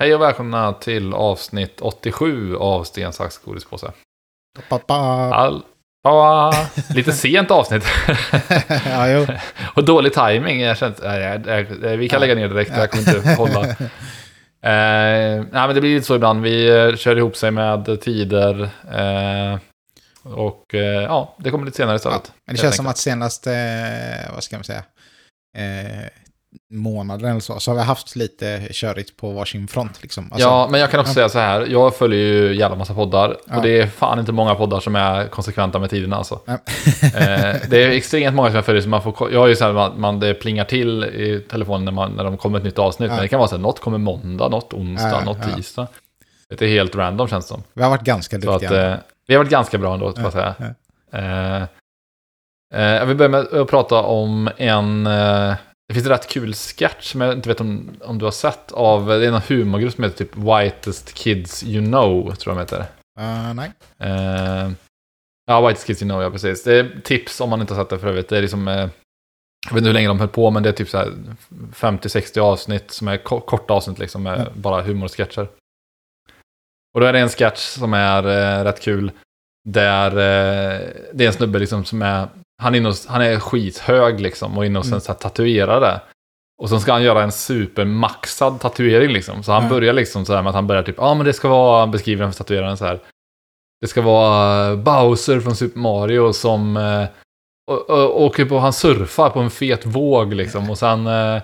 Hej och välkomna till avsnitt 87 av Sten, sax, godispåse. All... Ja, lite sent avsnitt. ja, och dålig timing. Jag nej, vi kan lägga ner direkt, jag kommer inte hålla. Eh, nej, men det blir lite så ibland. Vi eh, kör ihop sig med tider. Eh, och eh, ja, det kommer lite senare istället. Ja, men det känns som att senaste, eh, vad ska man säga, eh, månaden eller så, så har vi haft lite körigt på varsin front liksom. Alltså, ja, men jag kan också säga så här. Jag följer ju jävla massa poddar. Ja. Och det är fan inte många poddar som är konsekventa med tiderna alltså. Ja. Eh, det är extremt många som jag följer som man får... Jag har ju så här, man, man, det plingar till i telefonen när, man, när de kommer ett nytt avsnitt. Ja. Men det kan vara så här, något kommer måndag, något onsdag, något tisdag. Det är helt random känns det som. Vi har varit ganska Så att, duktiga. eh, vi har varit ganska bra ändå, får jag säga. Eh, eh, jag vill börja med att prata om en... Det finns en rätt kul sketch som jag inte vet om, om du har sett av... Det är en humorgrupp som heter typ Whitest Kids You Know, tror jag de heter. Eh, nej. Eh, ja, Whitest Kids You Know, ja precis. Det är tips om man inte har sett det för övrigt. Det är liksom... Eh, jag vet inte hur länge de höll på, men det är typ så här 50-60 avsnitt som är ko- korta avsnitt liksom, med Ja. bara humorsketcher. Och då är det en sketch som är eh, rätt kul. Där eh, det är en snubbe liksom som är, han är, hos, han är skithög liksom och inne hos Mm. tatuerare. Och så ska han göra en supermaxad tatuering liksom. Så han Ja. börjar liksom så här med att han börjar typ, ja ah, men det ska vara, beskriver den för tatueraren så här. Det ska vara Bowser från Super Mario som eh, åker på, han surfar på en fet våg liksom. Och sen, eh,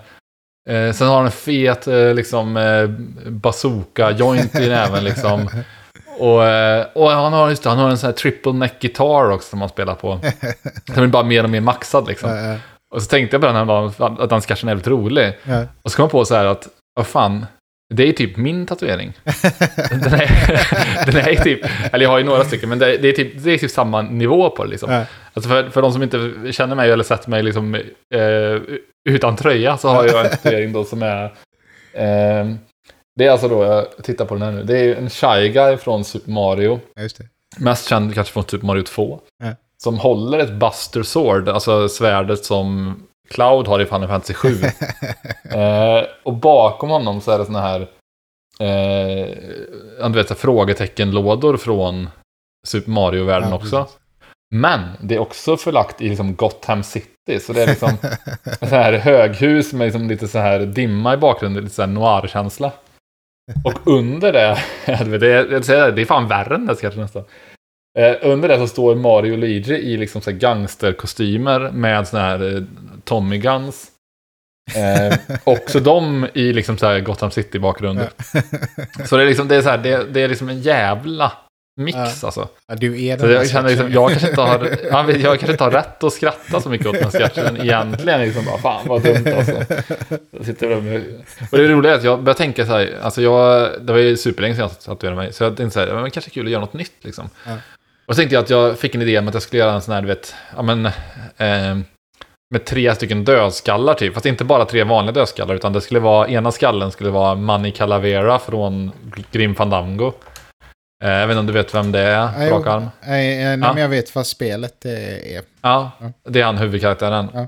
eh, sen har han en fet eh, liksom eh, bazooka-joint i näven liksom. Och, eh, och han har, just han har en sån här triple neck guitar också som han spelar på. Den blir bara mer och mer maxad liksom. Eh, eh, Och så tänkte jag på den här dagen att den sketchen är väldigt rolig. ja. Och så kom jag på så här att, vad fan, det är typ min tatuering. Den är, den är typ, eller jag har ju några stycken, men det, det, är, typ, det är typ samma nivå på det liksom. Ja. Alltså för, för de som inte känner mig eller sett mig liksom, eh, utan tröja så har jag en tatuering då som är... Eh, det är alltså då, jag tittar på den här nu, det är en Shy Guy från Super Mario. Ja, just det. Mest känd kanske från Super Mario 2. Ja. Som håller ett Buster Sword, alltså svärdet som Cloud har i Final Fantasy 7. eh, och bakom honom så är det såna här, eh, du vet, frågeteckenlådor från Super Mario-världen Ja, också. Men det är också förlagt i liksom Gotham City, så det är liksom så här höghus med liksom lite så här dimma i bakgrunden, lite så här noir-känsla. Och under det, det, är, det, är fan värre än det kanske nästan. Eh, under det så står Mario och Luigi i liksom så gangsterkostymer med såna här eh, Tommy Guns. Eh, också de i liksom så här Gotham City bakgrunden. Så det är liksom, det är så här, det, det är liksom en jävla mix Ja. alltså. Ja, du är den jag känner liksom, jag kanske inte har, jag, kanske inte har rätt att skratta så mycket åt den här sketchen. Egentligen liksom bara, fan vad dumt alltså. Jag sitter där med, och det roliga är att jag börjar tänka så här, alltså jag, det var ju superlänge sedan jag tatuerade mig. Så jag tänkte så här, men det kanske är kul att göra något nytt liksom. Ja. Och så tänkte jag att jag fick en idé om att jag skulle göra en sån här, du vet, ja men, eh, med tre stycken dödskallar typ. Fast inte bara tre vanliga dödskallar, utan det skulle vara, ena skallen skulle vara Manny Calavera från Grim Fandango. Eh, jag vet inte om du vet vem det är, på rak arm? Nej, eh, nej, men jag vet vad spelet eh, är. Ja, det är han huvudkaraktären. Ja.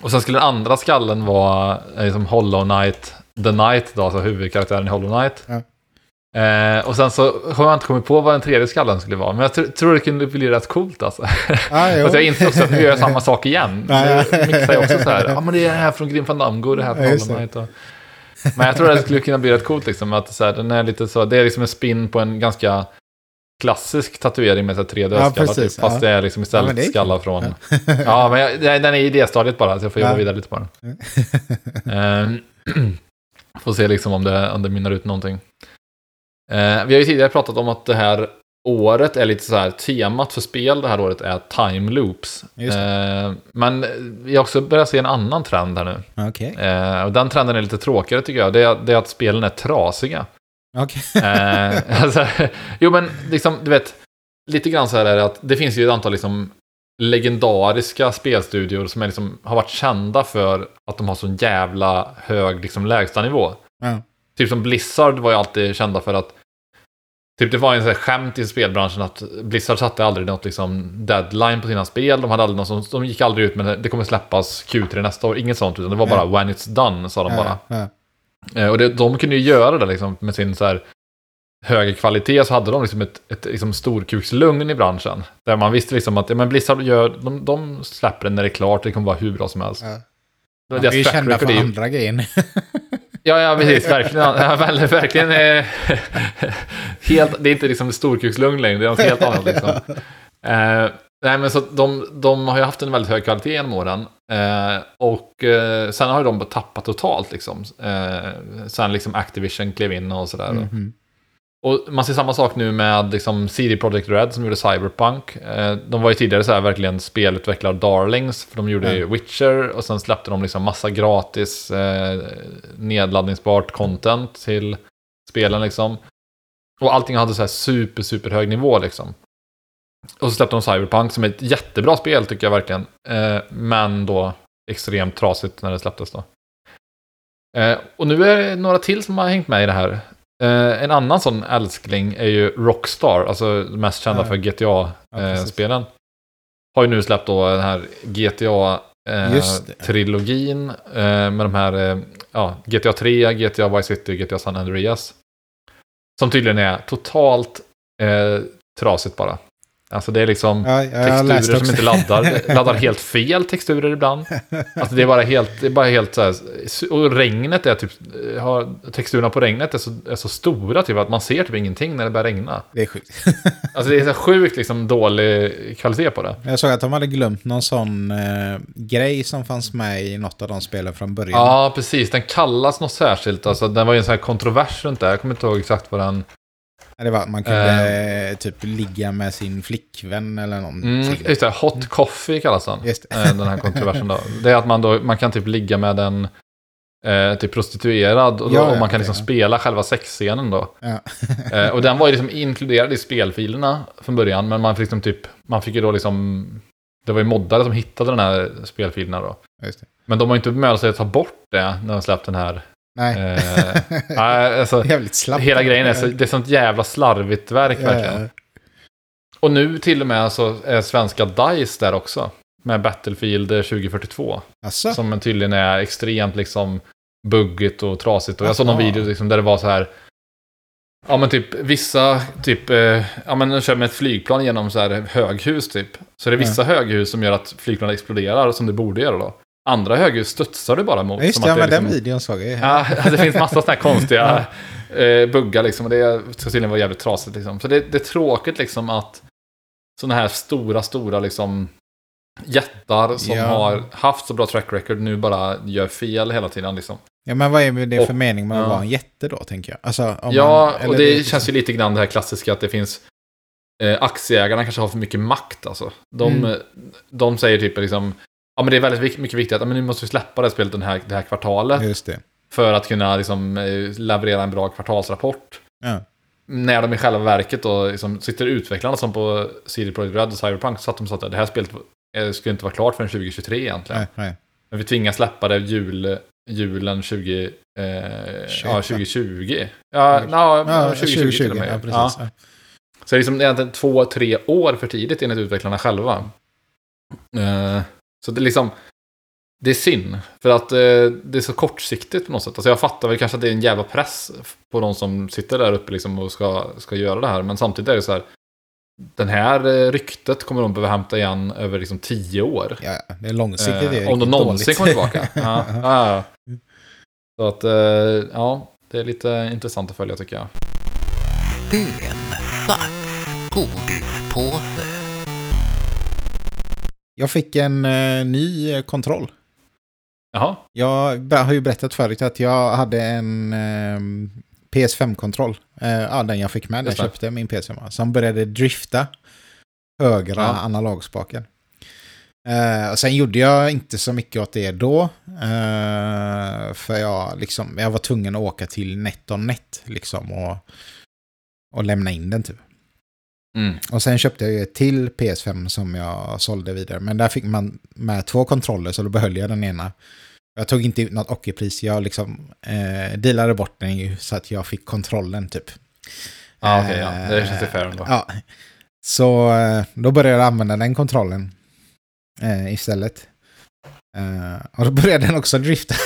Och sen skulle den andra skallen vara liksom Hollow Knight, The Knight då, alltså huvudkaraktären i Hollow Knight. Ja. Eh, och sen så har jag inte kommit på vad den tredje skallen skulle vara, men jag tr- tror det kunde bli rätt coolt alltså. Ah, jag inser också att nu gör jag samma sak igen. Nu mixar jag också så här, ja men det är det här från Grim Fandango, det här från Hollow Knight. Och... Men jag tror det skulle kunna bli rätt coolt liksom, att så här, den är lite så, det är liksom en spin på en ganska klassisk tatuering med så här, tre dödskallar precis, typ, fast ja. det är liksom Ja, istället det är skallar från... Ja, men jag, den är i idéstadiet bara, så jag får jobba Ja. vidare lite på den. Ehm, får se liksom om det, om det mynnar ut någonting. Eh, vi har ju tidigare pratat om att det här året är lite så här, temat för spel det här året är time loops. Eh, men har också börjat se en annan trend här nu. Okej. Eh, och den trenden är lite tråkigare tycker jag. Det är, det är att spelen är trasiga. Okej. Eh, alltså, jo men liksom, du vet, lite grann så här är det att det finns ju ett antal liksom legendariska spelstudior som är liksom, har varit kända för att de har sån jävla hög liksom, lägstanivå. Ja. Typ som Blizzard var ju alltid kända för att Typ det var en sån här skämt i spelbranschen att Blizzard satte aldrig något liksom deadline på sina spel. De hade aldrig något som, de gick aldrig ut med det, kommer släppas Q3 nästa år. Inget sånt, utan det var bara when it's done, sa de bara. Eh, och det, de kunde ju göra det liksom med sin så här högre kvalitet så hade de liksom ett, ett liksom storkukslugn i branschen. Där man visste liksom att ja, men Blizzard gör, de, de släpper det när det är klart, det kommer vara hur bra som helst. Ja. De är ju kända för andra grejer. Ja, ja, precis. Verkligen. Ja, väl, verkligen eh, helt, det är inte liksom storkukslugn längre, det är något helt annat. Liksom. Eh, nej, men så de, de har ju haft en väldigt hög kvalitet genom åren. Eh, och eh, sen har ju de tappat totalt liksom. Eh, sen liksom Activision klev in och sådär. Mhm. Och man ser samma sak nu med liksom CD Projekt Red som gjorde Cyberpunk. Eh, de var ju tidigare så här verkligen spelutvecklare darlings. För de gjorde ju Witcher och sen släppte de liksom massa gratis eh, nedladdningsbart content till spelen liksom. Och allting hade så här super, super hög nivå liksom. Och så släppte de Cyberpunk som är ett jättebra spel tycker jag verkligen. Eh, men då extremt trasigt när det släpptes då. Eh, och nu är det några till som har hängt med i det här. Eh, en annan sån älskling är ju Rockstar, alltså mest kända Ja. för Ja, precis. GTA-spelen. har ju nu släppt då den här. GTA-trilogin eh, med de här eh, ja, GTA 3, GTA Vice City och GTA San Andreas. Som tydligen är totalt eh, trasigt bara. Alltså det är liksom Ja, texturer som inte laddar. laddar helt fel texturer ibland. Alltså det är bara helt, det är bara helt så här. Och regnet är typ, har, texturerna på regnet är så, är så stora typ att man ser typ ingenting när det börjar regna. Det är sjukt. Alltså det är så sjukt liksom dålig kvalitet på det. Jag såg att de hade glömt någon sån eh, grej som fanns med i något av de spelen från början. Ja, precis. Den kallas något särskilt. Alltså den var ju en sån här kontrovers runt det. Jag kommer inte ihåg exakt vad den... Det var att man kunde eh, typ ligga med sin flickvän eller någonting. Mm, just det, hot coffee kallas den. Just det. Eh, Den här kontroversen då. Det är att man då, man kan typ ligga med en eh, typ prostituerad och, då, Ja, och man kan liksom ja. spela själva sexscenen då. Ja. Eh, och den var ju liksom inkluderad i spelfilerna från början, men man fick liksom typ, man fick ju då liksom, det var ju moddare som hittade den här spelfilerna då. Men de har inte bemödat sig att ta bort det när de släppt den här. Nej, Eh, nej, alltså, jävligt slappt. hela grejen är så, det är sånt jävla slarvigt verk verkligen. Ja, Och nu till och med så är svenska DICE där också. Med Battlefield 2042. Alltså, Som tydligen är extremt liksom buggigt och trasigt. Och jag såg någon video liksom där det var så här. Ja men typ vissa, typ, eh, ja men de kör med ett flygplan genom så här höghus typ. Så det är vissa höghus som gör att flygplanet exploderar som det borde göra då. Andra höghus studsar du bara mot. just som det, ja, att men är den liksom- videon såg jag ju. Ja, det finns massa sådana här konstiga eh, buggar liksom. Och det ska tydligen vara jävligt trasigt liksom. Så det, det är tråkigt liksom att sådana här stora, stora liksom jättar som Ja. har haft så bra track record nu bara gör fel hela tiden liksom. Ja, men vad är det för Och- mening med att ja. vara en jätte då, tänker jag? Alltså, ja, man, och det är känns ju lite grann det här klassiska att det finns eh, aktieägarna kanske har för mycket makt alltså. De, Mm. de säger typ liksom Ja men det är väldigt mycket viktigt att men nu måste vi släppa det spelet den här, det här kvartalet. Just det. För att kunna liksom, eh, leverera en bra kvartalsrapport. Ja. När de i själva verket då liksom, sitter utvecklarna som på CD Projekt Red och Cyberpunk så att de sa att det här spelet eh, skulle inte vara klart förrän 2023 egentligen. Nej, nej. Men vi tvingas släppa det jul, julen 20, eh, ja, 2020. Ja, ja, Ja, 2020, till och med. ja, precis. Ja. Så det är liksom egentligen två, tre år för tidigt enligt utvecklarna själva. Eh, så det är liksom, det är synd. För att eh, det är så kortsiktigt på något sätt. Alltså jag fattar väl kanske att det är en jävla press på de som sitter där uppe liksom och ska, ska göra det här. Men samtidigt är det så här, den här eh, ryktet kommer de behöva hämta igen över liksom tio år. Ja, det är långsiktigt. det är Eh, om de någonsin dåligt. kommer tillbaka. ja, ja, ja. Så att, eh, ja, det är lite intressant att följa tycker jag. Bönsnack. Godispåse. Jag fick en eh, ny eh, kontroll. Jaha, Jag har ju berättat förut att jag hade en eh, PS5-kontroll. Eh, ja, den jag fick med. Jag Just det. köpte min PS5. Som började drifta högra Ja. analogspaken. Eh, och sen gjorde jag inte så mycket åt det då. Eh, för jag, liksom, jag var tvungen att åka till NetOnNet liksom, och, och lämna in den typ. Mm. Och sen köpte jag ju ett till PS5 som jag sålde vidare. Men där fick man med två kontroller så då behöll jag den ena. Jag tog inte ut något ockerpris, jag liksom eh, dealade bort den ju så att jag fick kontrollen typ. ja, okej, ja. det Eh, känns ju fair ändå. Ja. Så eh, då började jag använda den kontrollen eh, istället. Eh, och då började den också drifta.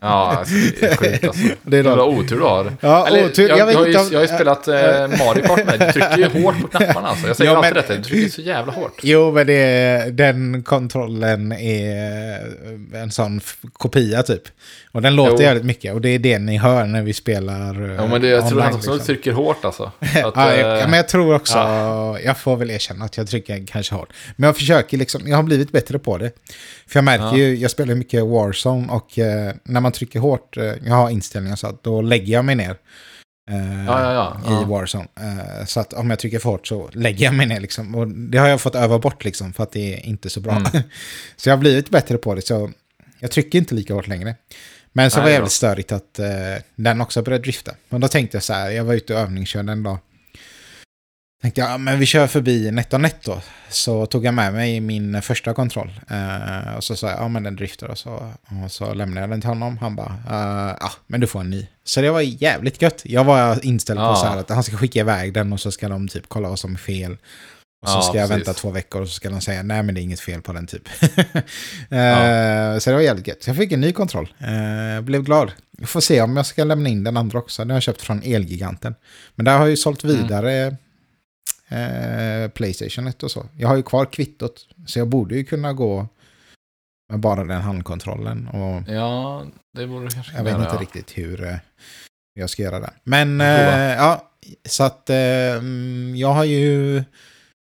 Ja, alltså, det är sjukt alltså. Det är Jävla otur du har. Ja, Eller, otur. Jag, Jag jag, har ju, om- jag har ju spelat eh, Mario Kart med. Du trycker ju hårt på knapparna alltså. Jag säger Ja, alltid men- detta, du trycker så jävla hårt. Jo, men det, den kontrollen är en sån kopia typ. Och den låter Jo. jävligt mycket. Och det är det ni hör när vi spelar eh, Ja, men det, jag tror online, han också liksom. trycker hårt alltså. Att, Ja, jag, eh, men jag tror också, jag får väl erkänna att jag trycker kanske hårt. Men jag försöker liksom, jag har blivit bättre på det. För jag märker Ja. ju, jag spelar mycket Warzone och eh, när man trycker hårt, eh, jag har inställningar så att då lägger jag mig ner. eh, Ja, ja. I. Warzone. Eh, så att om jag trycker för hårt så lägger jag mig ner liksom. Och det har jag fått öva bort liksom för att det är inte så bra. Mm. så jag har blivit bättre på det så jag trycker inte lika hårt längre. Men så Nej, var det jävligt störigt att eh, den också började drifta. Men då tänkte jag så här, jag var ute och övningskörde en dag. Tänkte jag, ja, men vi kör förbi NetOnNet då. Så tog jag med mig min första kontroll. Eh, och så sa jag, ja men den driftar. Och så, och så lämnade jag den till honom. Han bara, eh, ja men du får en ny. Så det var jävligt gött. Jag var inställd på Ja. så här att han ska skicka iväg den och så ska de typ kolla vad som är fel. Och så Ja, ska jag precis. vänta två veckor och så ska de säga nej men det är inget fel på den typ. Eh, Så det var jävligt gött. Så jag fick en ny kontroll. Eh, blev glad. Jag får se om jag ska lämna in den andra också. Den har jag köpt från Elgiganten. Men där har jag ju sålt Mm. Eh, Playstation 1 och så. Jag har ju kvar kvittot. Så jag borde ju kunna gå med bara den handkontrollen. Och ja, det borde du kanske jag vet inte ja. riktigt hur eh, jag ska göra det. Men eh, ja, så att eh, mm, jag har ju...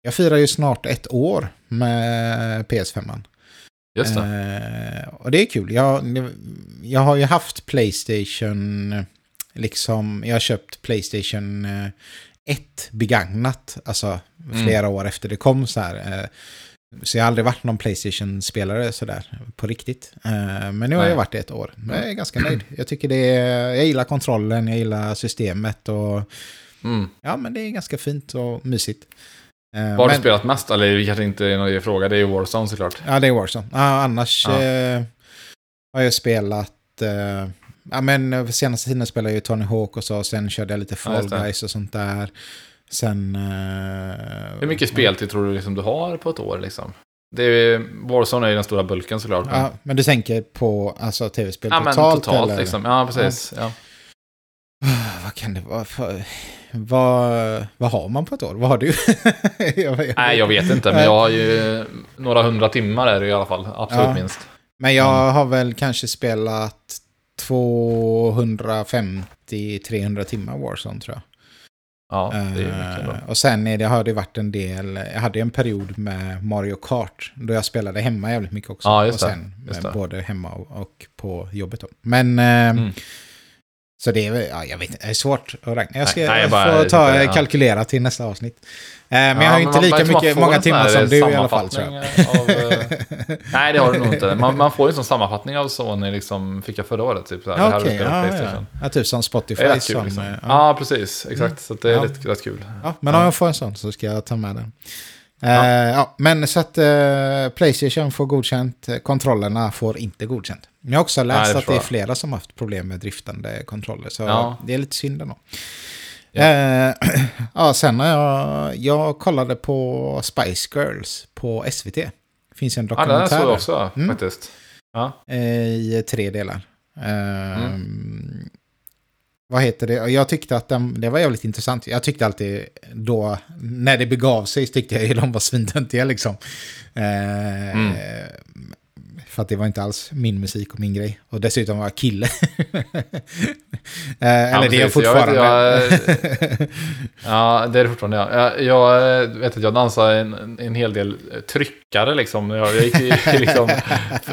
Jag firar ju snart ett år med PS5. Just det. Eh, och det är kul. Jag, jag har ju haft Playstation, liksom, jag har köpt Playstation 1 begagnat, alltså Mm. flera år efter det kom så här. Eh, så jag har aldrig varit någon Playstation-spelare sådär på riktigt. Eh, men nu har Nej. jag varit det ett år. Men jag är ganska nöjd. Jag tycker det är, jag gillar kontrollen, jag gillar systemet och Mm. ja men det är ganska fint och mysigt. Eh, Vad har du men- spelat mest? Eller det kanske inte är någon fråga, det är ju Warzone såklart. Ja, det är Warzone. Ja, annars Ja. eh, har jag spelat... Eh, ja, men eh, senaste tiden spelade jag ju Tony Hawk och så. Sen körde jag lite Ja, Fall det. Guys och sånt där. Sen... Eh, Hur mycket speltid tror du liksom du har på ett år liksom? Det är, Warzone är ju den stora bulken såklart. men- Ja, men du tänker på alltså, tv-spel Ja, totalt? totalt eller? liksom. Ja, precis. Ja. Ah, Vad kan det vara för... Vad, vad har man på ett år? Vad har du? jag, jag, Nej, jag vet inte, men jag har ju några hundra timmar är det i alla fall. Absolut Ja. minst. Men jag har väl kanske spelat 250-300 timmar Warzone tror jag. Ja, det är mycket bra. Eh, och sen är det, har det varit en del, jag hade en period med Mario Kart. Då jag spelade hemma jävligt mycket också. Ja, just och det, sen just det. både hemma och, och på jobbet. Då. Men, eh, Mm. Så det är ja, jag vet det är svårt att räkna. Jag ska Nej, nej, jag bara- får ta, lite, ja. kalkylera till nästa avsnitt. Eh, men Ja, jag har ju inte lika mycket, många timmar som du i alla fall tror jag. Av, eh, nej, det har du nog inte. Man, man får ju en sån sammanfattning av Sony, liksom, fick jag förra året. Typ, så här, det här Ja, ja, ja. Playstation. ja, typ som Spotify. Det är rätt kul som, liksom. Ja, precis. Exakt. Så det är Ja. rätt, rätt kul. Ja, men om jag får en sån så ska jag ta med den. Ja. ja, men så att eh, Playstation får godkänt, eh, kontrollerna får inte godkänt. Men jag har också Nej, läst det att det är flera som har haft problem med driftande kontroller. Så Ja. det är lite synd ändå. Ja. Eh, ja, sen har jag, jag kollade på Spice Girls på SVT. Det finns en Ja, det här dokumentär såg jag också Mm. faktiskt. Ja. eh, i tre delar. Eh, Mm. Vad heter det? Jag tyckte att den, det var jävligt intressant. Jag tyckte alltid då, när det begav sig, tyckte jag ju de var svintöntiga liksom. Eh, Mm. För att det var inte alls min musik och min grej. Och dessutom var jag kille. eh, eller det är jag precis. Jag vet, fortfarande. Ja, det är det fortfarande. Ja. Jag, vet att jag dansade en, en hel del tryckare liksom. Jag, jag, gick, i- liksom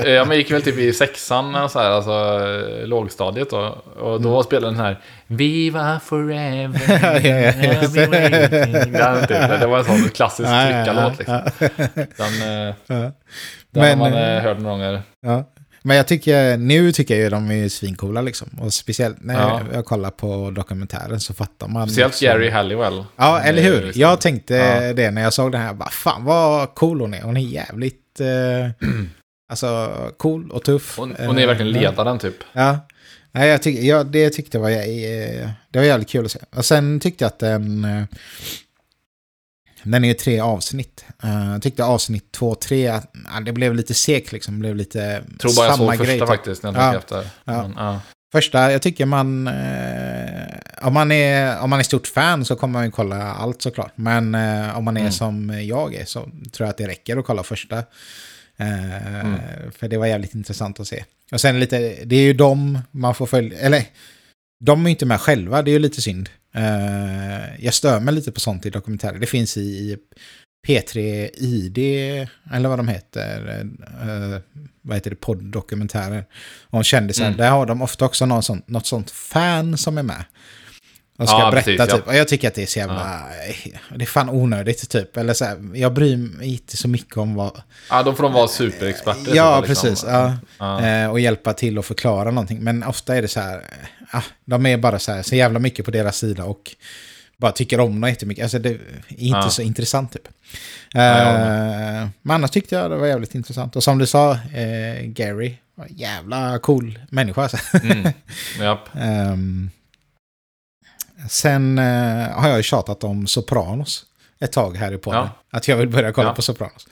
jag gick väl typ i sexan, så här, alltså eh, lågstadiet då. Och då spelade den här Viva forever. Ja, ja, ja. Den, typ, det var en sån klassisk Ja, ja, tryckarlåt liksom. ja, Den, Men, har man eh, hört några gånger. Ja. Men jag tycker, nu tycker jag ju de är svincoola liksom. Och speciellt när Ja. jag kollar på dokumentären så fattar man. Speciellt liksom- Jerry Halliwell. Ja, eller hur? liksom- Jag tänkte Ja. det när jag såg den här. Bara, fan vad cool hon är. Hon är jävligt... Eh, alltså cool och tuff. Hon, hon är verkligen Eh, ledaren typ. Ja. Nej, jag tyck, ja, det tyckte jag var, eh, det var jävligt kul att se. Och sen tyckte jag att den... eh, Den är ju tre avsnitt. Uh, jag tyckte avsnitt två och tre, uh, det blev lite segt liksom. Det blev lite tror bara jag såg första grej. typ. faktiskt när jag Ja. efter. Ja. Men, ja. Första, jag tycker man... Eh, om, man är, om man är stort fan så kommer man ju kolla allt såklart. Men eh, om man är Mm. som jag är så tror jag att det räcker att kolla första. Eh, Mm. För det var jävligt intressant att se. Och sen lite, det är ju de man får följa, eller de är ju inte med själva, det är ju lite synd. Eh, jag stör mig lite på sånt i dokumentärer. Det finns i P3 ID, eller vad de heter, eh, vad heter det, podd-dokumentärer om kändisar. Mm. Där har de ofta också någon sån, något sånt fan som är med. Och ska Ja, berätta precis, ja. typ. Och jag tycker att det är så jävla... Det är fan onödigt typ. Eller så här, jag bryr mig inte så mycket om vad... ja, då får de vara superexperter. Ja, liksom. precis. Ja. Ja. Eh, och hjälpa till att förklara någonting. Men ofta är det så här, ah, de är bara så här, så jävla mycket på deras sida och bara tycker om dem jättemycket. Alltså det är inte Ja. så intressant typ. jag Eh, men annars tyckte jag det var jävligt intressant. Och som du sa, eh, Gary, jävla cool människa alltså. Mm. Ehm, sen eh, har jag ju tjatat om Sopranos ett tag här i podden. Ja. Att jag vill börja kolla Ja. på Sopranos.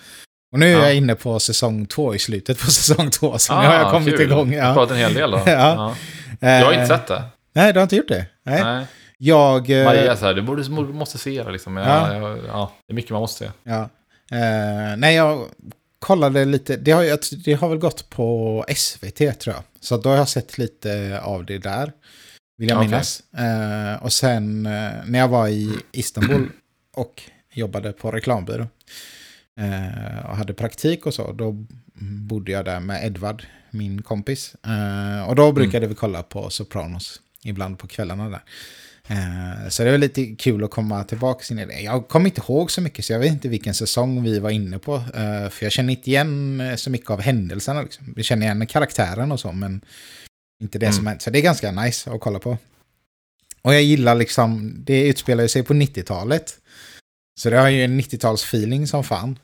Och nu är Ja. jag inne på säsong två, i slutet på säsong två. Så nu Ah, har jag kommit kul. igång. Du har Ja. pratat en hel del då. Ja. Jag har inte Eh, sett det. Nej, du har inte gjort det? Nej. Nej. Jag... eh, Maria så här, du borde, måste se det liksom. Ja. jag, ja, det är mycket man måste se. Ja. Eh, nej, jag kollade lite. Det har, jag- det har väl gått på SVT tror jag. Så då har jag sett lite av det där. Vill jag Okej. minnas. Eh, och sen eh, när jag var i Istanbul och jobbade på reklambyrå. eh, och hade praktik och så. Då bodde jag där med Edvard, min kompis. Och då brukade vi kolla på Sopranos ibland på kvällarna där. Eh, Så det var lite kul att komma tillbaka in i det. Jag kommer inte ihåg så mycket, så jag vet inte vilken säsong vi var inne på. Eh, För jag känner inte igen eh, så mycket av händelserna. Liksom. Jag känner igen karaktären och så, men inte det Mm. som hänt. Så det är ganska nice att kolla på. Och jag gillar liksom, det utspelar sig på 90-talet. Så det har ju en 90-talsfeeling som fan.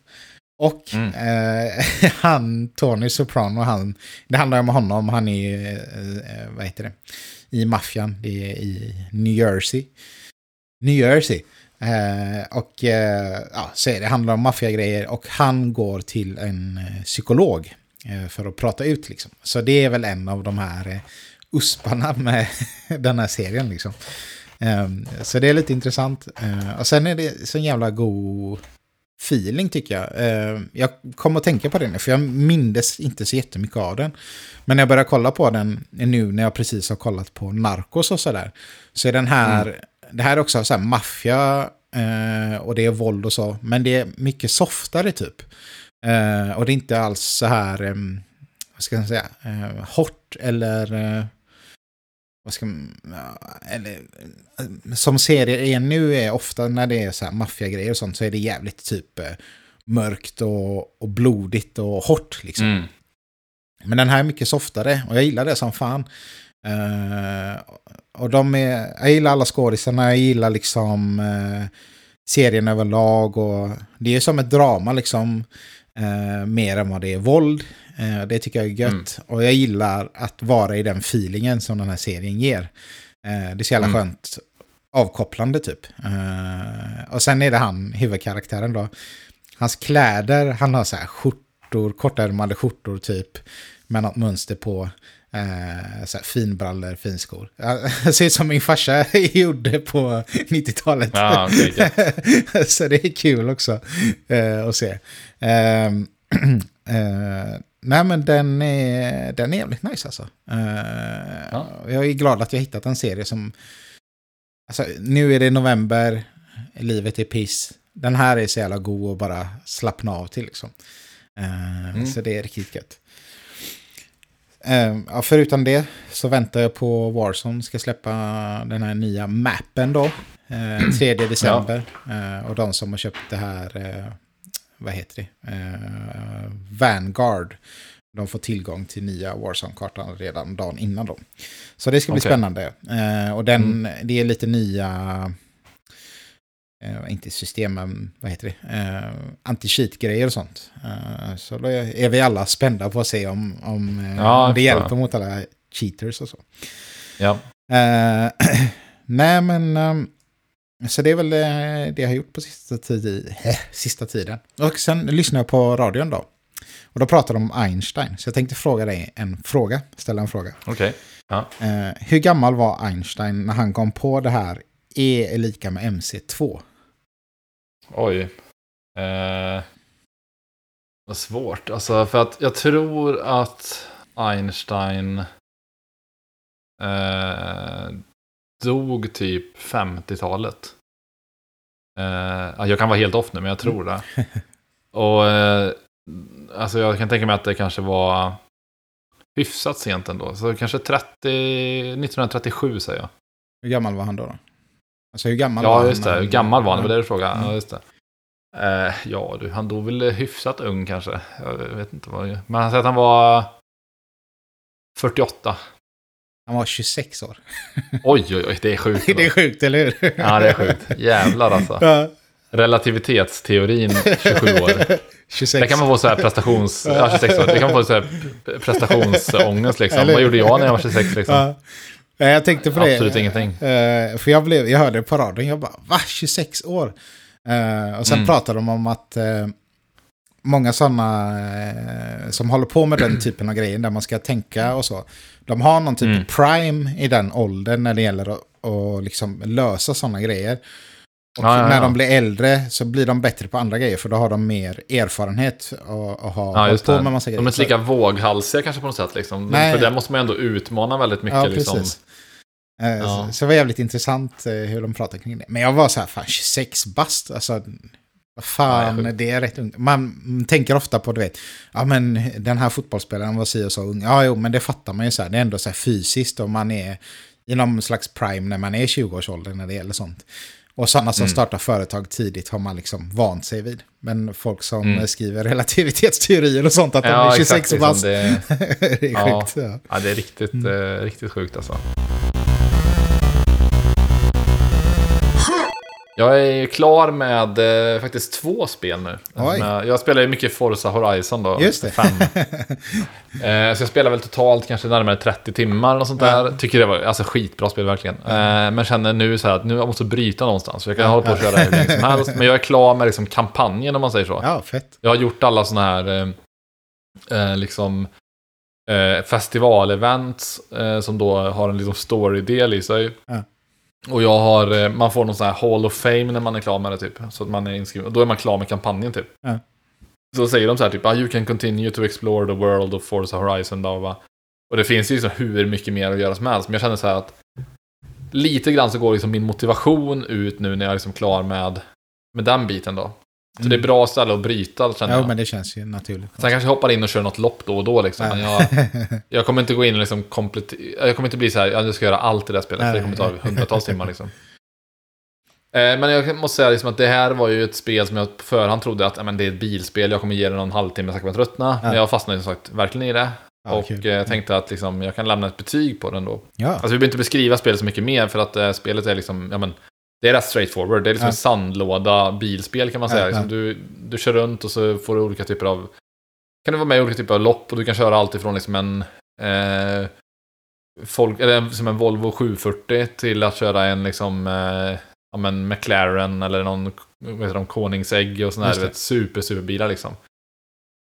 Och Mm. eh, han, Tony Soprano, han, det handlar om honom, han är, eh, vad heter det, i maffian, det är i New Jersey. New Jersey. Eh, och eh, ja, så är det, handlar om maffiagrejer och han går till en eh, psykolog eh, för att prata ut liksom. Så det är väl en av de här eh, usparna med den här serien liksom. Ehm, så det är lite intressant. Och sen är det så jävla god feeling tycker jag. Eh, jag kom att tänka på det nu, för jag mindes inte så jättemycket av den. Men när jag börjar kolla på den nu när jag precis har kollat på Narcos och sådär. Så är den här, det här är också så här maffia eh, och det är våld och så. Men det är mycket softare typ. Eh, och det är inte alls så här, vad ska jag säga, hårt eller... Vad ska man, eller, eh, som serier är nu är ofta när det är så här maffiagrejer och sånt så är det jävligt typ eh, mörkt och, och blodigt och hårt liksom. Mm. Men den här är mycket softare och jag gillar det som fan. Eh, och de är, jag gillar alla skådisarna, jag gillar liksom eh, serien överlag och det är som ett drama liksom. Eh, mer än vad det är våld. Eh, det tycker jag är gött. Och jag gillar att vara i den feelingen som den här serien ger. Eh, det är så jävla Mm. skönt avkopplande typ. Eh, och sen är det han, huvudkaraktären då. Hans kläder, han har så här skjortor, kortärmade skjortor typ. Med något mönster på. Eh, så här finbrallor, finskor. Det ser ut som min farsa gjorde på 90-talet. Ja, okej, gött. så det är kul också eh, att se. Ehm, eh, nej men den är, den är jävligt nice alltså. Eh, Ja. Jag är glad att jag hittat en serie som... Alltså, nu är det november, livet är piss. Den här är så jävla god att bara slappna av till liksom. Eh, Mm. Så det är riktigt gött. Eh, ja, förutom det så väntar jag på Warzone ska släppa den här nya mappen då. Eh, 3 december. Eh, och de som har köpt det här, eh, vad heter det? Eh, Vanguard. De får tillgång till nya Warzone-kartan redan dagen innan dem. Så det ska bli Okej. spännande. Eh, och den, det är lite nya, eh, inte system, men vad heter det? Eh, Anti-cheat-grejer och sånt. Eh, så då är vi alla spända på att se om, om, eh, Ja, om det hjälper mot alla cheaters och så. Ja. Eh, nej, men... ehm, Så det är väl eh, det jag har gjort på sista, tid, eh, sista tiden. Och sen lyssnade jag på radion då. Och då pratade de om Einstein. Så jag tänkte fråga dig en fråga. Ställa en fråga. Okej. Eh, hur gammal var Einstein när han kom på det här E är lika med MC2? Oj. Eh, vad svårt. Alltså, för att jag tror att Einstein eh, dog typ 50-talet. Eh, jag kan vara helt off nu, men jag tror det. Och eh, alltså jag kan tänka mig att det kanske var hyfsat sent ändå. Så kanske 30, 1937 säger jag. Hur gammal var han då? då? Alltså hur gammal var Ja, han? just det. Hur gammal var han? Det var det Ja. du frågade. Mm. Ja, just det. Eh, ja, du, han dog väl hyfsat ung kanske. Jag vet inte vad. Men han säger att han var 48. Han var 26 år. Oj, oj, oj, det är sjukt. det är sjukt, eller hur? Ja, det är sjukt. Jävlar alltså. Ja, Relativitetsteorin 27 år. 26. Det kan man få så här prestations... Ja, 26 år. Det kan man få så här prestationsångest liksom. Eller- Vad gjorde jag när jag var 26 liksom? Ja. Ja, Jag tänkte på det. Absolut ingenting. Eh, för jag, blev, jag hörde det på radion, jag bara, va? 26 år? Eh, och sen Mm. pratade de om att eh, många sådana som håller på med den typen av grejer, där man ska tänka och så, de har någon typ Mm. prime i den åldern när det gäller att, att liksom lösa sådana grejer. Och Ja, ja, när ja. de blir äldre så blir de bättre på andra grejer, för då har de mer erfarenhet och, och har Ja, på med massa De grejer. är inte lika våghalsiga kanske på något sätt liksom. Nej. För där måste man ändå utmana väldigt mycket Ja, liksom. Eh, Ja. Så, så det var jävligt intressant eh, hur de pratade kring det. Men jag var så här, fan 26 bast, alltså vad Ja, fan, sjukt. det är rätt ungt. Man tänker ofta på, du vet, ja men den här fotbollsspelaren var si och så ung. Ja, jo, men det fattar man ju så här, det är ändå så här fysiskt och man är i någon slags prime när man är 20-årsåldern när det gäller sånt. Och sådana som Mm. startar företag tidigt har man liksom vant sig vid. Men folk som Mm. skriver relativitetsteorier och sånt, att de Ja, är 26 exakt. bast. Det, det är Ja. sjukt. Ja. ja, det är riktigt, Mm. eh, riktigt sjukt alltså. Jag är klar med eh, faktiskt två spel nu. Oj. Men Jag spelar ju mycket Forza Horizon då. Just det. Fem. Eh, så jag spelar väl totalt kanske närmare 30 timmar och sånt Ja. där. Tycker det var alltså skitbra spel verkligen. Eh, men känner nu så här att nu jag måste bryta någonstans. Så jag kan hålla på och köra hur länge som helst. Men jag är klar med liksom kampanjen om man säger så. ja, fett. Jag har gjort alla sådana här eh, eh, liksom eh, festivalevents eh, som då har en liksom story-del i sig. Ja. Och jag har, eh, man får någon sån här Hall of Fame när man är klar med det typ. Så att man är inskriven. Då är man klar med kampanjen typ. Ja. Så säger de så här typ, ah, you can continue to explore the world of Forza Horizon, bla, bla. Och det finns ju liksom hur mycket mer att göra som helst. Men jag känner så här att lite grann så går liksom min motivation ut nu när jag är liksom klar med, med den biten då. Så det är bra ställe att bryta känner Ja, jag. men det känns ju naturligt. Sen kanske jag hoppar in och kör något lopp då och då liksom. Men jag, jag kommer inte gå in och liksom komplettera. Jag kommer inte bli så här, ja, jag ska göra allt i det här spelet. För det kommer ta hundratals timmar liksom. Eh, Men jag måste säga liksom att det här var ju ett spel som jag på förhand trodde att ja, men det är ett bilspel. Jag kommer ge det någon halvtimme jag kommer tröttna. Men jag fastnade som sagt verkligen i det. Ja, och kul. eh, jag tänkte att liksom, jag kan lämna ett betyg på den då. Ja, Alltså vi behöver inte beskriva spelet så mycket mer för att eh, spelet är liksom, ja men, det är rätt straightforward. Det är liksom Ja. en sandlåda bilspel kan man säga. Ja, Liksom, du, du kör runt och så får du olika typer av, kan du vara med i olika typer av lopp och du kan köra allt ifrån liksom en, eh, folk, eller som en Volvo 740 till att köra en liksom, eh, ja men McLaren eller någon, vad heter de, Koningsägg och sådana här, vet, super, superbilar liksom.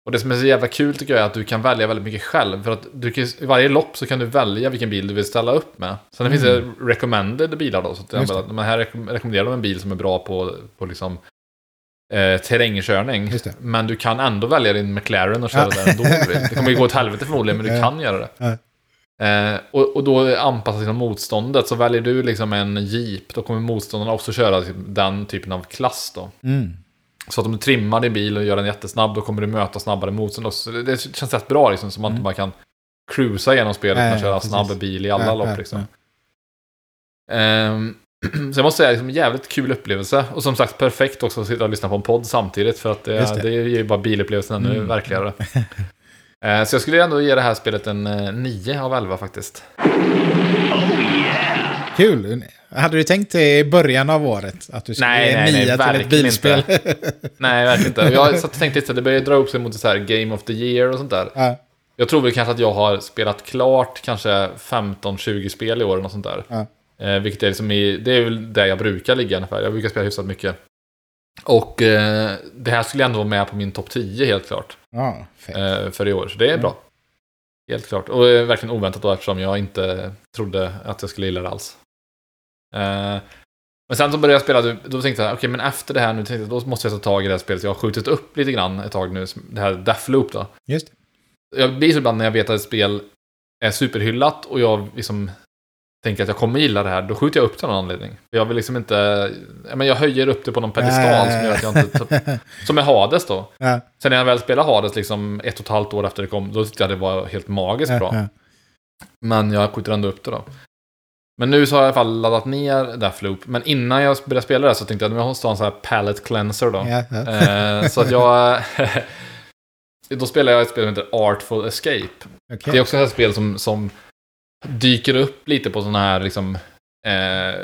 Och det som är så jävla kul tycker jag är att du kan välja väldigt mycket själv. För att du kan, i varje lopp så kan du välja vilken bil du vill ställa upp med. Sen finns det recommended bilar då. Så att jag bara, men här rekom- rekommenderar de en bil som är bra på, på liksom, eh, terrängkörning. Men du kan ändå välja din McLaren och köra Ja. där ändå. Det kommer ju gå åt helvete förmodligen, men du kan göra det. Ja. Eh, och, och då anpassas till motståndet. Så väljer du liksom en Jeep, då kommer motståndarna också köra den typen av klass då. mm. Så att om du trimmar din bil och gör den jättesnabb, då kommer du möta snabbare motstånd det, känns rätt bra liksom, så man inte Mm. bara kan cruisa igenom spelet och köra precis. snabb bil i alla Ja, lopp ja, liksom. Ehm, så jag måste säga, liksom, jävligt kul upplevelse. Och som sagt, perfekt också att sitta och lyssna på en podd samtidigt. För att det, det. det. ger ju bara bilupplevelsen ännu Mm. verkligare. Ehm, så jag skulle ändå ge det här spelet en eh, 9 av 11 faktiskt. Kul. Hade du tänkt det i början av året? Att du skulle Nej, nej, nej, nia till ett verkligen bilspel? Nej, verkligen inte. Jag satt och tänkte lite, det börjar dra upp sig mot så här Game of the Year och sånt där. ja, Jag tror väl kanske att jag har spelat klart kanske 15-20 spel i år och sånt där. Ja. Eh, vilket är liksom i, det är väl där jag brukar ligga ungefär. Jag brukar spela hyfsat mycket. Och eh, det här skulle ändå vara med på min topp 10 helt klart. Ja. Eh, för i år, så det är bra. Helt klart. Och eh, verkligen oväntat då eftersom jag inte trodde att jag skulle gilla det alls. Eh, men sen så började jag spela, då- tänkte jag, okej men efter det här nu, tänkte jag, då måste jag ta tag i det här spelet. Jag har skjutit upp lite grann ett tag nu, det här Deathloop då. Just det. Jag blir så ibland när jag vet att ett spel är superhyllat och jag liksom tänker att jag kommer gilla det här, då skjuter jag upp det av någon anledning. Jag vill liksom inte, ja, men jag höjer upp det på någon pedestal som gör att jag inte, som är Hades då. Ja, Sen när jag väl spelade Hades liksom ett och ett halvt år efter det kom, då tyckte jag det var helt magiskt ja, bra. Men jag skjuter ändå upp det då. Men nu så har jag i alla fall laddat ner Deathloop. Men innan jag började spela det så tänkte jag att jag måste ha en sån här palette cleanser då. Ja, ja. Eh, så att jag... då spelar jag ett spel som heter Artful Escape. Okej. Det är också ett spel som, som dyker upp lite på sådana här liksom... Eh,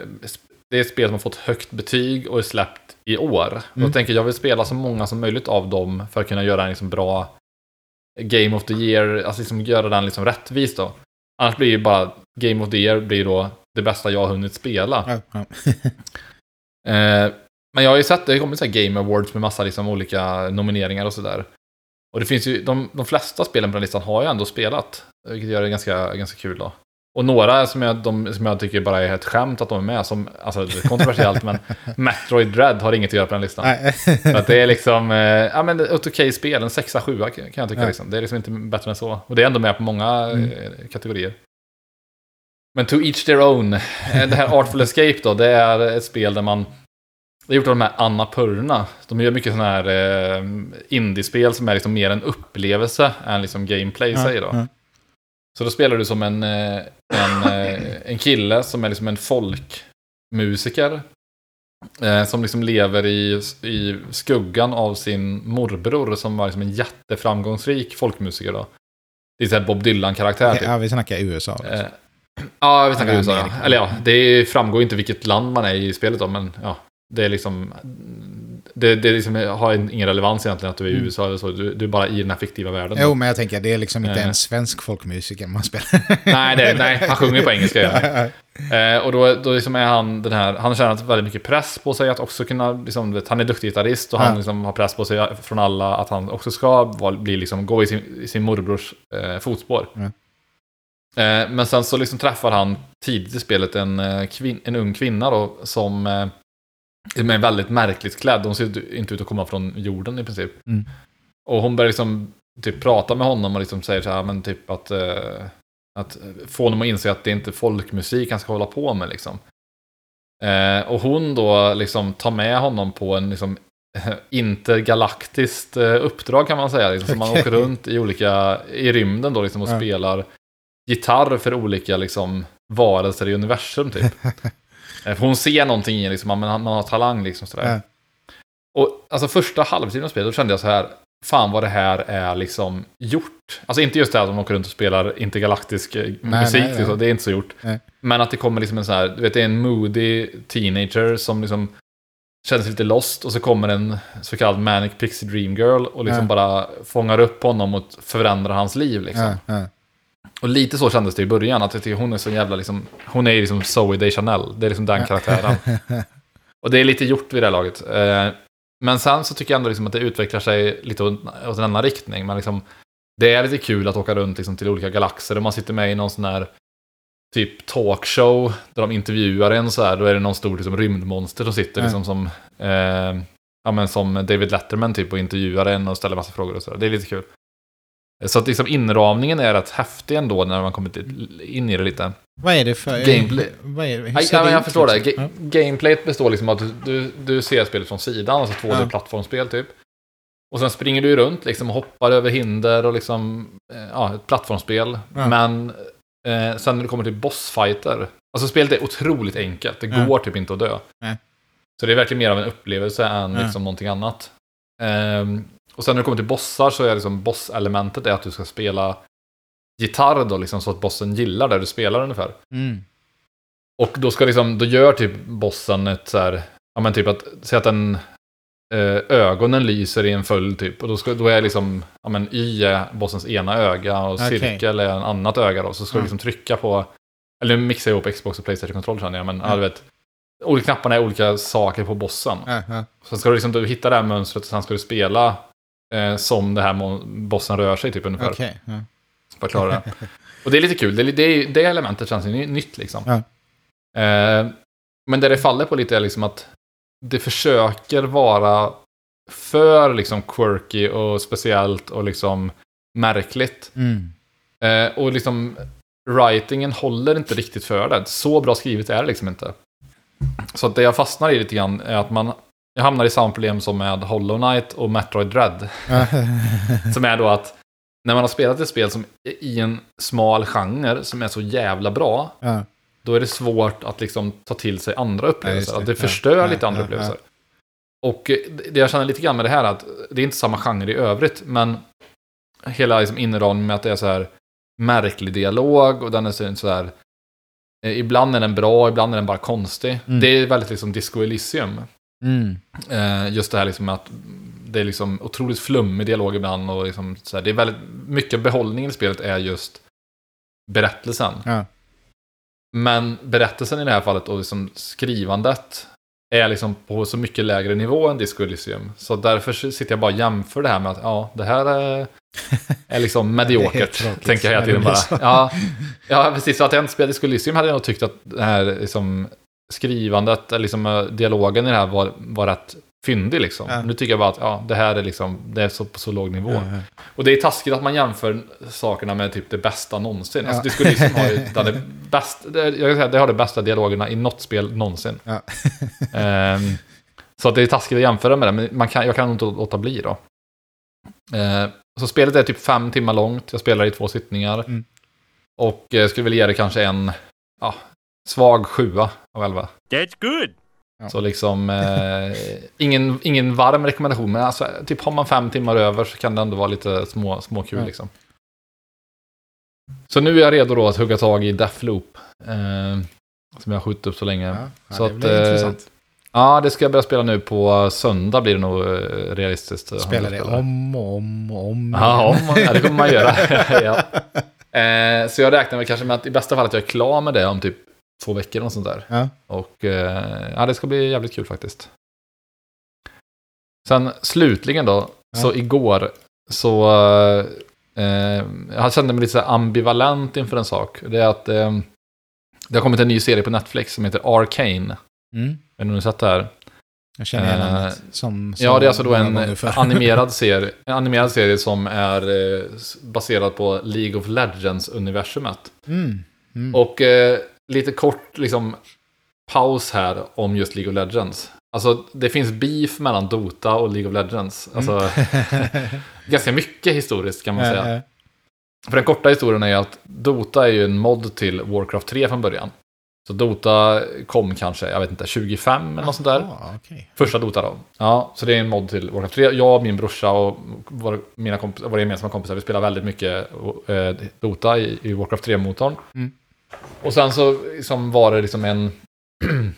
det är ett spel som har fått högt betyg och är släppt i år. Och Mm. jag tänker jag vill spela så många som möjligt av dem för att kunna göra en liksom bra Game of the Year, alltså liksom göra den liksom rättvis då. Annars blir ju bara Game of the Year blir då det bästa jag har hunnit spela. Ja, ja. Eh, men jag har ju sett, det har kommit så Game Awards med massa liksom olika nomineringar och sådär. Och det finns ju, de, de flesta spelen på den listan har jag ändå spelat. Vilket gör det ganska, ganska kul då. Och några som jag, de, som jag tycker bara är ett skämt att de är med, som, alltså det är kontroversiellt, men Metroid Dread har inget att göra på den listan. Så att det är liksom, eh, ja men ett okej spel, en sexa, sjua kan jag tycka Ja. liksom. Det är liksom inte bättre än så. Och det är ändå med på många Mm. eh, kategorier. Men to each their own. Eh, Det här Artful Escape då, det är ett spel där man... Det är gjort av de här Annapurna. De gör mycket sådana här eh, indiespel som är liksom mer en upplevelse än liksom gameplay i sig då. ja. Så då spelar du som en, eh, en, eh, en kille som är liksom en folkmusiker. Eh, som liksom lever i, i skuggan av sin morbror som var liksom en jätteframgångsrik folkmusiker då. Det är så här Bob Dylan-karaktär typ. Ja, vi snackar USA. Liksom. Eh, ja, vi snackar USA. Ja. Eller ja, det framgår inte vilket land man är i spelet då, men ja. Det är liksom... Det, det liksom har ingen relevans egentligen att du är i Mm. USA eller så. Du, du är bara i den här fiktiva världen. Jo, men jag tänker det är liksom inte Eh. en svensk folkmusiker man spelar. Nej, det, nej, han sjunger på engelska. Gör han. Eh, och då, då liksom är han den här, han tjänat väldigt mycket press på sig att också kunna, liksom, vet, han är duktig gitarrist och han Ja. liksom har press på sig från alla att han också ska bli, liksom, gå i sin, sin morbrors eh, fotspår. Eh, men sen så liksom träffar han tidigt i spelet en, eh, en ung kvinna då som eh, är väldigt märkligt klädd. Hon ser inte ut att komma från jorden i princip. Mm. Och hon börjar liksom typ prata med honom och liksom säger så här, men typ att, att få honom att inse att det är inte folkmusik han ska hålla på med liksom. Och hon då liksom tar med honom på en liksom intergalaktiskt uppdrag kan man säga. Liksom, så man åker runt i olika, i rymden då liksom och Ja. spelar gitarr för olika liksom varelser i universum typ. För hon ser någonting i liksom, man, man har talang liksom sådär. Ja. Och alltså första halvtiden av spelet, då kände jag så här, fan vad det här är liksom gjort. Alltså inte just det här att de åker runt och spelar intergalaktisk eh, Nej, musik, nej. Liksom, det är inte så gjort. Nej. Men att det kommer liksom en sån här, du vet det är en moody teenager som liksom känner sig lite lost och så kommer en så kallad manic pixie dream girl och liksom Ja. bara fångar upp honom och förändrar hans liv liksom. Ja, ja. Och lite så kändes det i början, att jag tycker hon är så jävla liksom, hon är ju liksom Zoe Deschanel, det är liksom den karaktären. Och det är lite gjort vid det här laget. Eh, Men sen så tycker jag ändå liksom att det utvecklar sig lite åt en annan riktning. Men liksom, det är lite kul att åka runt liksom till olika galaxer och man sitter med i någon sån här typ talkshow där de intervjuar en så här. Då är det någon stor liksom, rymdmonster som sitter Ja. liksom som, eh, ja, men som David Letterman typ och intervjuar en och ställer massa frågor och så där. Det är lite kul. Så att liksom inramningen är rätt häftig ändå när man kommer till- in i det lite. Vad är det för... Gameplay. Vad är det? Hur Nej, ser ja, men jag ut, förstår det. Ga- Gameplayet består liksom av att du, du, ser spelet från sidan, alltså 2D-plattformsspel typ. Och sen springer du runt liksom och hoppar över hinder och liksom, eh, ja, ett plattformsspel. Ja. Men eh, sen när du kommer till bossfighter, alltså spelet är otroligt enkelt, det går typ inte att dö. Så det är verkligen mer av en upplevelse än liksom någonting annat. Ehm, och sen när du kommer till bossar så är liksom bosselementet är att du ska spela gitarr då, liksom, så att bossen gillar det du spelar ungefär. Mm. Och då ska liksom, då gör typ bossen ett så här, ja men typ att, säg att den eh, ögonen lyser i en följd typ. Och då, ska, då är liksom, ja men Y är bossens ena öga och Okej. cirkel är en annat öga då. Så ska du Mm. liksom trycka på Eller jag ihop Xbox och Playstation-kontroll känner jag, men ja. du vet. Olika knapparna är olika saker på bossen. Ja. Så ska du liksom du hitta det här mönstret och sen ska du spela eh, som det här bossen rör sig typ ungefär. Okej. ja. För att klara det. Och det är lite kul. Det, det, det elementet känns ju ny- nytt liksom. Ja. Eh, men det det faller på lite är liksom att det försöker vara för liksom quirky och speciellt och liksom märkligt. Mm. Eh, och liksom writingen håller inte riktigt för det. Så bra skrivet är det liksom inte. Så att det jag fastnar i lite grann är att man jag hamnar i samma problem som med Hollow Knight och Metroid Dread. Som är då att när man har spelat ett spel som i en smal genre som är så jävla bra, ja. då är det svårt att liksom ta till sig andra upplevelser. Ja, att det. det förstör Ja, lite andra upplevelser. Och eh, det jag känner lite grann med det här är att det är inte samma genre i övrigt, men hela liksom inramningen med att det är så här märklig dialog och den är så så här eh, Ibland är den bra, ibland är den bara konstig. Mm. Det är väldigt liksom Disco Elysium. Mm. Eh, just det här liksom att det är liksom otroligt flummig dialog ibland och liksom så här, det är väldigt mycket behållningen i spelet är just berättelsen. Ja. Men berättelsen i det här fallet och liksom skrivandet är liksom på så mycket lägre nivå än Disco Elysium. Så därför sitter jag bara och jämför det här med att ja, det här är, är liksom mediokert. tråkigt tänker jag hela tiden bara. Ja, ja, precis. Så att jag inte spelade Disco Elysium hade jag nog tyckt att det här liksom, skrivandet, liksom, eh, dialogen i det här var, var rätt fyndig liksom. Ja. Nu tycker jag bara att ja, det här är liksom, det är så, på så låg nivå. Ja, ja. Och det är taskigt att man jämför sakerna med typ det bästa någonsin. Alltså Ja. Disco Elysium har ju det bästa, det, jag kan säga, det har de bästa dialogerna i något spel någonsin. Ehm, så att det är taskigt att jämföra med det, men man kan, jag kan inte låta bli då. Ehm, så spelet är typ fem timmar långt, jag spelar i två sittningar. Mm. Och jag skulle väl ge det kanske en ja, svag sjua av elva. That's good. Ja. Så liksom, eh, ingen, ingen varm rekommendation, men alltså, typ har man fem timmar över så kan det ändå vara lite små, små kul Ja. liksom. Så nu är jag redo då att hugga tag i Deathloop. Eh, som jag har skjutit upp så länge. Ja, Så det att, blir eh, intressant. Ja, det ska jag börja spela nu på söndag blir det nog eh, realistiskt. att Spela det om och om och om. Ja, om, ja, det kommer man göra. ja. eh, så jag räknar väl kanske med att i bästa fall att jag är klar med det om typ två veckor något sånt där. Ja. Och eh, ja, det ska bli jävligt kul faktiskt. Sen slutligen då, Ja. så igår så eh, jag kände mig lite ambivalent inför en sak. Det är att eh, det har kommit en ny serie på Netflix som heter Arcane. Mm. Vet ni om ni sett det här? Jag känner igen Eh, namnet. Som, som Ja, det är alltså då en animerad serie, en animerad serie som är eh, baserad på League of Legends-universumet. Mm. Mm. Och eh, lite kort liksom paus här om just League of Legends. Alltså det finns beef mellan Dota och League of Legends. Alltså ganska mycket historiskt kan man säga. För den korta historien är att Dota är ju en mod till Warcraft 3 från början. Så Dota kom kanske, jag vet inte, 25 eller något sånt där. okej. Första Dota då. Ja, så det är en mod till Warcraft 3. Jag, min brorsa och våra, mina kompis, våra gemensamma kompisar, vi spelar väldigt mycket eh, Dota i, i Warcraft 3-motorn. Mm. Och sen så liksom var det liksom en...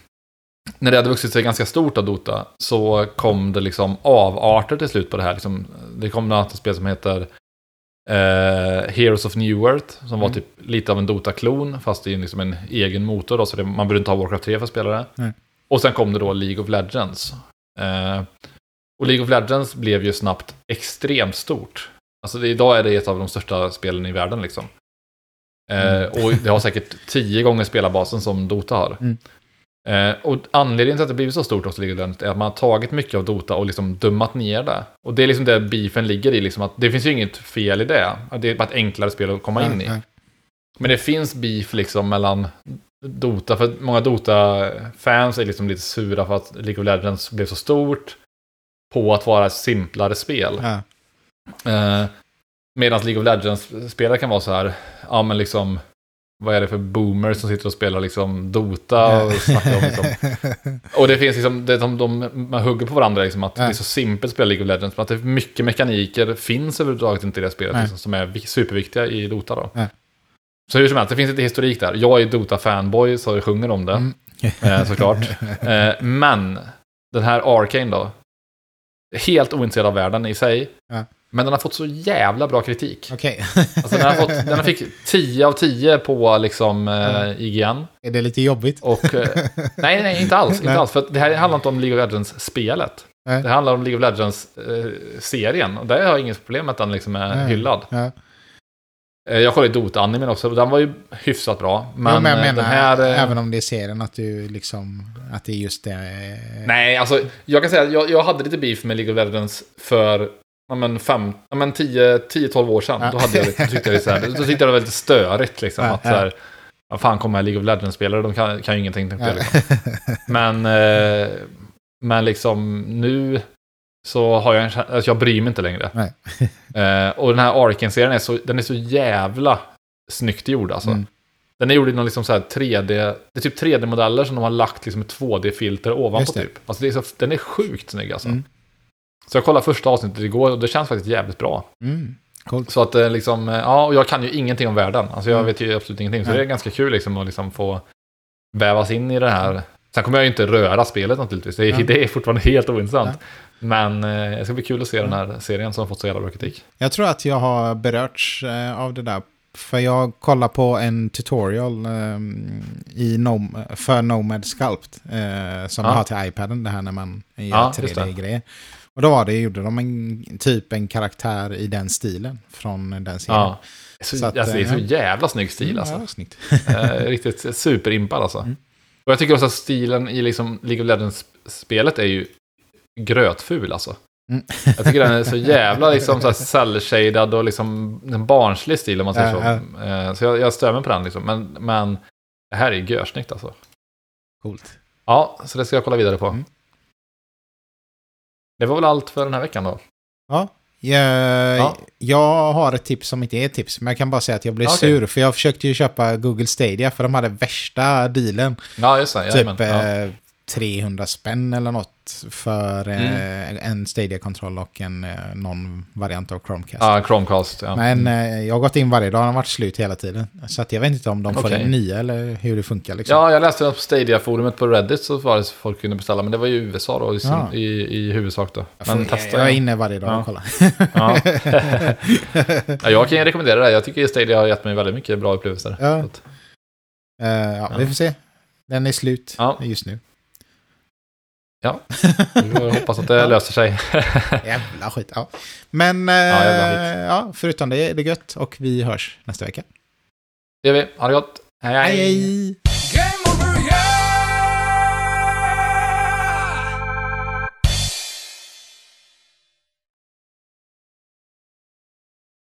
när det hade vuxit sig ganska stort av Dota så kom det liksom avarter till slut på det här. Liksom, det kom något spel som heter eh, Heroes of New Earth, som var Mm. typ lite av en Dota-klon, fast i liksom en egen motor. Då, så det, man behöver inte ha Warcraft 3 för att spela det. Nej. Och sen kom det då League of Legends. Eh, och League of Legends blev ju snabbt extremt stort. Alltså det, idag är det ett av de största spelen i världen liksom. Eh, Mm. och det har säkert tio gånger spelarbasen som Dota har. Mm. Eh, och anledningen till att det blivit så stort också of Legends är att man har tagit mycket av Dota och liksom dummat ner det. Och det är liksom det beefen ligger i, liksom att det finns ju inget fel i det. Det är bara ett enklare spel att komma in i. Ja. Men det finns beef liksom mellan Dota, för många Dota-fans är liksom lite sura för att League of Legends blev så stort på att vara ett simplare spel. Ja. Eh, Medan League of Legends-spelare kan vara så här, ja men liksom, vad är det för boomers som sitter och spelar liksom Dota och snackar om liksom. Och det finns liksom, det som de, man hugger på varandra liksom att det är så simpelt att spela League of Legends, men att det är mycket mekaniker finns överhuvudtaget inte i det spelet liksom, som är vi- superviktiga i Dota då. Så hur som helst, det finns lite historik där. Jag är Dota-fanboy, så jag sjunger om det, Mm. eh, såklart. Eh, men, den här Arcane då, helt ointresserad av världen i sig. Ja. Men den har fått så jävla bra kritik. Okej. Alltså den, har fått, den har fick 10 av 10 på liksom eh, IGN. är det lite jobbigt? Och, eh, nej, nej, inte alls. Inte Nej. alls för det här handlar inte om League of Legends-spelet. Nej. Det handlar om League of Legends-serien. och där har jag inget problem med att den liksom är Nej. hyllad. Ja. Eh, jag kollade Dota-animen också, och den var ju hyfsat bra. Men, Men, men jag eh, menar, här... eh, även om det är serien, att du liksom, att det är just det. eh, Nej, alltså jag kan säga att jag, jag hade lite beef med League of Legends för ja, men fem, ja, men 10-12 år sedan. Ja. Då, hade jag, då tyckte jag så här, då tyckte jag det var lite störigt. Liksom, Ja, att, ja. så här, vad fan kommer League of Legends-spelare? De kan, kan ju ingenting. Tänkte jag, Ja. liksom. Men, eh, men liksom nu så har jag en känsla, alltså jag bryr mig inte längre. Eh, och den här Arken-serien är så, den är så jävla snyggt gjord alltså. Mm. Den är gjord i någon liksom så här 3D, det är typ 3D-modeller som de har lagt liksom ett 2D-filter ovanpå typ. Alltså det är så, den är sjukt snygg alltså. Mm. Så jag kollade första avsnittet igår och det känns faktiskt jävligt bra. Mm. Coolt. Så att eh, liksom, eh, ja, och jag kan ju ingenting om världen. Alltså jag Mm. vet ju absolut ingenting. Så Nej. det är ganska kul liksom att liksom få vävas in i det här. Sen kommer jag ju inte röra spelet naturligtvis. Det är, Ja. det är fortfarande helt ointressant. Men eh, det ska bli kul att se den här serien som har fått så jävla bra kritik. Jag tror att jag har berörts eh, av det där. För jag kollar på en tutorial eh, i Nom för Nomad Sculpt. Eh, som Ja. jag har till iPaden, det här när man gör Ja, just det. 3D-grejer. Och då var det, gjorde de en, typ en karaktär i den stilen från den serien. Ja. Så, Så att, alltså, det är så eh, jävla snygg stil alltså. Ja, snyggt. Eh, riktigt superimpad alltså. Mm. Och jag tycker också att stilen i liksom League of Legends-spelet är ju grötful alltså. Mm. Jag tycker den är så jävla liksom så cell-shaded och liksom en barnslig stil om man säger så. Eh, Så jag, jag stör mig på den liksom. Men, men det här är ju görsnyggt alltså. Coolt. Ja, så det ska jag kolla vidare på. Mm. Det var väl allt för den här veckan då. Ja. Jag, Ja. jag har ett tips som inte är ett tips, men jag kan bara säga att jag blev Okej. sur. För jag försökte ju köpa Google Stadia, för de hade värsta dealen. Ja, just det. Typ ja. Eh, 300 spänn eller något för eh, Mm. en Stadia-kontroll och en, eh, någon variant av Chromecast. ja, Chromecast. Ja. Men eh, jag har gått in varje dag, den har varit slut hela tiden. Så att jag vet inte om de får Okej. en nya eller hur det funkar. Liksom. Ja, jag läste på Stadia-forumet på Reddit så var det så folk kunde beställa, men det var ju USA då i, sin, Ja. i, i huvudsak då. jag, får, Men jag, testa jag är inne varje dag Ja. och kollar. Ja. ja, jag kan rekommendera det. Jag tycker Stadia har gett mig väldigt mycket bra upplevelser. Ja. Att, Eh, ja, vi får se. Den är slut just nu. Vi får hoppas att det Ja. löser sig. Jävla skit. Ja. Men eh, jävla ja, förutom det är det gött och vi hörs nästa vecka. det gör vi. Ha det gott. hej. Hej! hej.